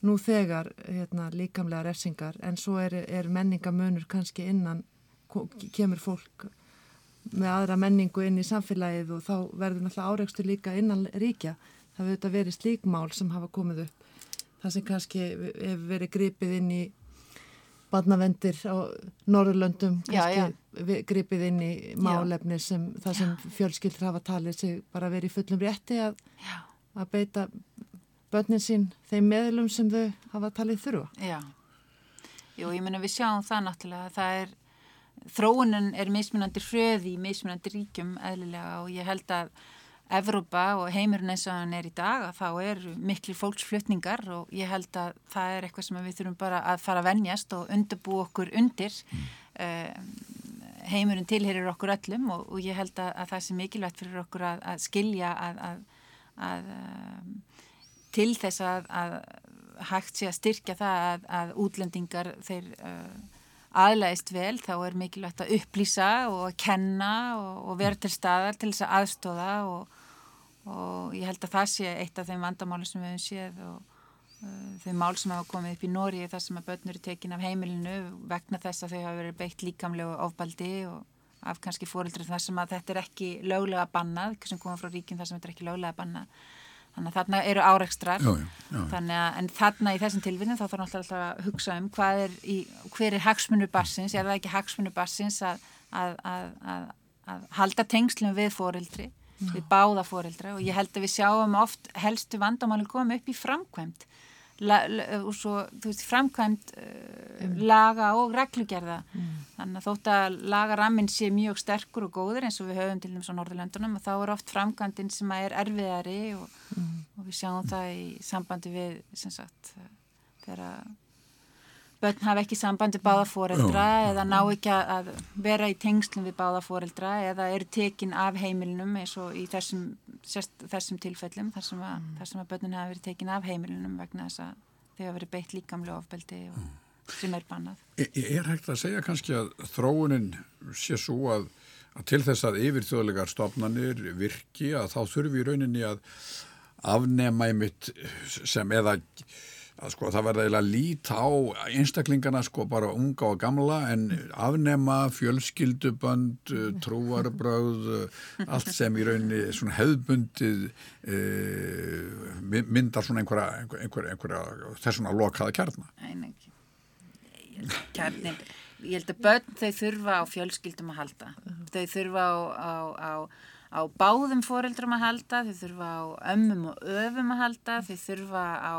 nú þegar hérna, líkamlega refsingar en svo er, er menningamönur kannski innan kemur fólk með aðra menningu inn í samfélagið og þá verður náttúrulega áreikstu líka innan ríkja. Það verður verið slíkmál sem hafa komið upp það sem kannski hefur verið gripið inn í badnavendir á Norðurlöndum kannski gripið inn í málefni sem það sem fjölskyldur hafa talið sig bara verið í fullum rétti að, að beita börnin sín þeim meðlum sem þau hafa talið þurfa. Já, jú ég menna við sjáum það náttúrulega það er, þróunin er mismunandi hröði í mismunandi ríkjum eðlilega og ég held að Evrópa og heimurinn eins og hann er í dag að þá er miklu fólksflutningar og ég held að það er eitthvað sem við þurfum bara að fara að vennjast og undirbú okkur undir mm. uh, heimurinn tilherir okkur öllum og, og ég held að, að það sé mikilvægt fyrir okkur að, að skilja að, að um, til þess að hægt sé að styrkja það að útlendingar þeir uh, aðlæðist vel þá er mikilvægt að upplýsa og að kenna og, og vera til staðar til þess að aðstóða og og ég held að það sé eitt af þeim vandamáli sem við hefum séð og uh, þau mál sem hafa komið upp í Nóri þar sem að börnur eru tekin af heimilinu vegna þess að þau hafa verið beitt líkamlegu ofbaldi og af kannski fórildri þar sem að þetta er ekki löglega bannað, sem koma frá ríkin þar sem þetta er ekki löglega bannað. Þannig að þarna eru áreikstrar en þarna í þessum tilvinni þá þarf alltaf að hugsa um hvað er í, hver er hagsmunur barsins, er það ekki hagsmunur barsins að, að, að, að halda tengslum við fórildri við báða fóreldra og ég held að við sjáum oft helstu vandamálinn koma upp í framkvæmt La, og svo, veist, framkvæmt uh, laga og reglugerða mm. þannig að þótt að lagaraminn sé mjög sterkur og góður eins og við höfum til þess á Norðurlöndunum og þá er oft framkvæmtinn sem er erfiðari og, mm. og við sjáum það í sambandi við sem sagt þegar börn hafa ekki sambandi báða fóreldra eða ná ekki að vera í tengslum við báða fóreldra eða eru tekin af heimilinum eins og í þessum, sérst, þessum tilfellum þar sem, að, mm. þar sem að börnin hafa verið tekin af heimilinum vegna þess að þau hafa verið beitt líkamlega ofbeldi og mm. sem er bannað. Ég er hægt að segja kannski að þróunin sé svo að, að til þess að yfirþjóðlegar stofnanir virki að þá þurfi í rauninni að afnema einmitt sem eða að sko það verða eiginlega lít á einstaklingana sko bara unga og gamla en afnema fjölskyldubönd, trúarbröð, allt sem í rauninni svona hefðbundið e, myndar svona einhverja, einhverja, einhverja þessuna lokaða kjarna. Nei, kjarnin, ég held að börn þau þurfa á fjölskyldum að halda, þau þurfa á, á, á á báðum foreldrum að halda, þau þurfa á ömmum og öfum að halda, þau þurfa á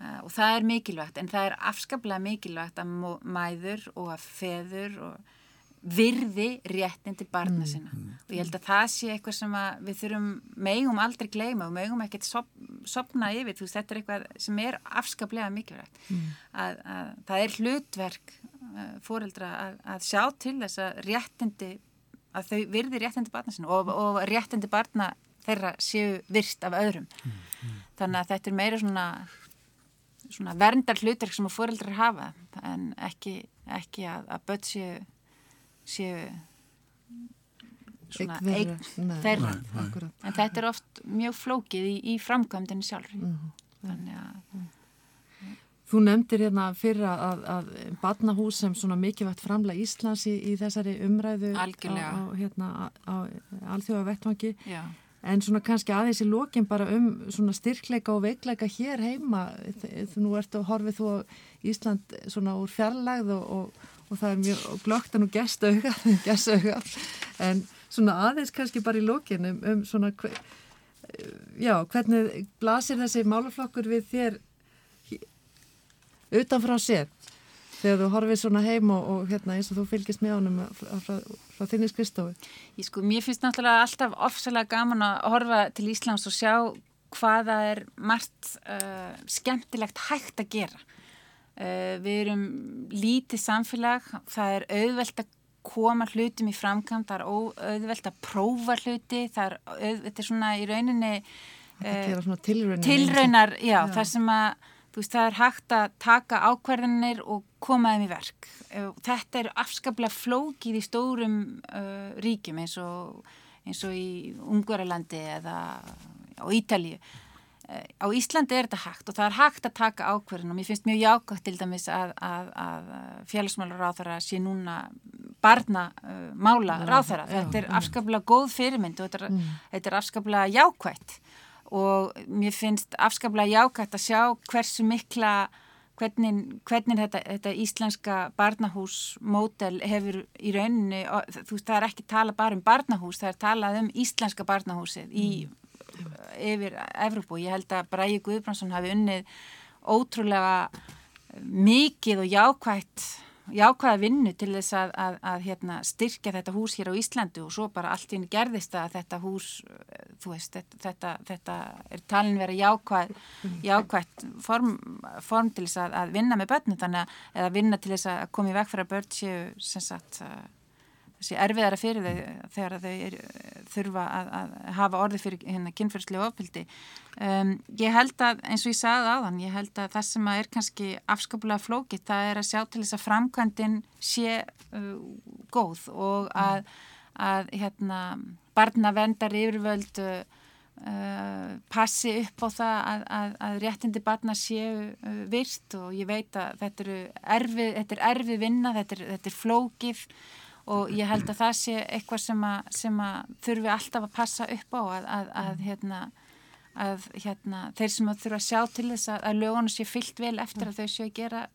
og það er mikilvægt en það er afskaplega mikilvægt að mæður og að feður og virði réttin til barna mm, sinna. mm, og ég held að það sé eitthvað sem við þurfum megum aldrei gleyma og megum ekkert sop, sopna yfir. Þú veist þetta er eitthvað sem er afskaplega mikilvægt. Mm. að, að það er hlutverk uh, fóreldra að, að sjá til þess að réttindi að þau virði réttindi barna sinna og, og réttindi barna þeirra séu virst af öðrum. Mm, mm. þannig að þetta er meira svona svona verndar hlutverk sem að fóreldrar hafa en ekki, ekki að, að börn séu séu svona eign þeirra en þetta er oft mjög flókið í, í framkvæmdini sjálf mm -hmm. þannig að. Þú nefndir hérna fyrir að, að badnahús sem svona mikilvægt framla Íslands í, í þessari umræðu Algjörlega. á, á, hérna, á alþjóða vettvangi En svona kannski aðeins í lókin bara um svona styrkleika og veikleika hér heima. Nú ertu að horfið þú Ísland svona úr fjarlægð og, og, og það er mjög glögt að nú gestauga, gestauga. En svona aðeins kannski bara í lókin um, um svona, já, hvernig blasir þessi málaflokkur við þér utanfrá sér? Þegar þú horfið svona heim og, og hérna eins og þú fylgist með honum frá, frá, frá þinnis Kristófi? Ég sko, mér finnst náttúrulega alltaf ofsalega gaman að horfa til Íslands og sjá hvaða er margt uh, skemmtilegt hægt að gera. Uh, við erum lítið samfélag, það er auðvelt að koma hlutum í framkvæm, það er auðvelt að prófa hluti, það er, auð, þetta er svona í rauninni uh, tilraunar, já, já. það sem að þú veist það er hægt að taka ákvarðanir og koma þeim í verk. Eh, þetta er afskaplega flókið í stórum uh, ríkjum eins og, eins og í Ungverðarlandi eða á Ítalíu. Uh, á Íslandi er þetta hægt og það er hægt að taka ákvarðan og mér finnst mjög jákvægt til dæmis að, að, að félagsmálar ráþara sé núna barnamála uh, ráþara. Þetta er afskaplega góð fyrirmynd og þetta er, mm. þetta er afskaplega jákvægt og mér finnst afskaplega jákvægt að sjá hversu mikla hvernig, hvernig þetta, þetta íslenska barnahúsmótel hefur í rauninni, þú veist það er ekki tala bara um barnahús, það er talað um íslenska barnahúsið í, mm. yfir Evrópu og ég held að Bræði Guðbrandsson hafi unnið ótrúlega mikið og jákvægt jákvæða vinnu til þess að, að, að hérna, styrkja þetta hús hér á Íslandu og svo bara allt í henni gerðist að þetta hús, þú veist, þetta, þetta er talin verið jákvæð, jákvæð form, form til þess að, að vinna með börnum. Þannig að, vinna til þess að koma í vekk fyrir að börn séu, sem sagt, þessi erfiðara fyrir þau þegar þau er, þurfa að, að hafa orði fyrir hérna kynferðslega ofpildi. Um, ég held að, eins og ég sagði áðan, ég held að það sem er kannski afskapulega flókitt, það er að sjá til þess að framkvæmdinn sé uh, góð og að, að hérna, barna vendar yfirvöld uh, passi upp á það að, að, að réttindi barna séu uh, virt og ég veit að þetta, erfið, þetta er erfið vinna, þetta er, þetta er flókið og ég held að það sé eitthvað sem að, sem að þurfi alltaf að passa upp á að, að, að hérna, hérna, þeir sem að þurfa að sjá til þess að lögunu sé fyllt vel eftir að þau séu að gera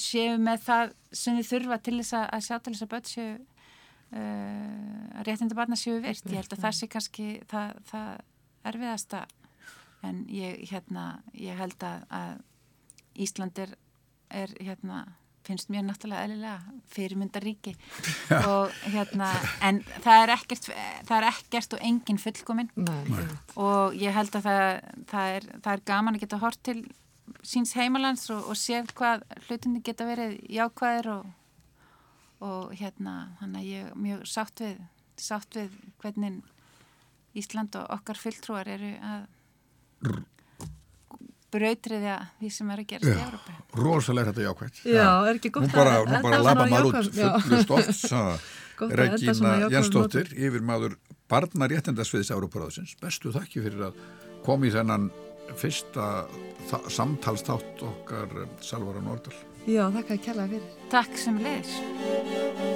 séu með það sem þið þurfa til þess að sjá til þess að börn séu uh, að réttinda barna séu virt. Ég held að það sé kannski það, það erfiðasta. En ég, hérna, ég held að Ísland er, er hérna finnst mér náttúrulega eðlilega fyrirmyndaríki. Og hérna en það er ekkert, það er ekkert og engin fullkominn. Og ég held að það, það, er, það er gaman að geta hort til síns heimalands og, og séð hvað hlutinni geta verið jákvæðir og, og hérna hann að ég er mjög sátt við sátt við hvernig Ísland og okkar fulltrúar eru að brautriðja því sem er að gerast í Európa. Rósalega þetta jákvæmt. Já, er ekki gott Nú bara, að nú bara lafa maður út Já. fullu enda Regína Jensdóttir, yfir maður barna réttindasviðs Európaráðsins. Bestu þakki fyrir að koma í þennan fyrsta samtalstátt okkar Salvara Nordal. Já, þakka að kella fyrir. Takk sem leiðis.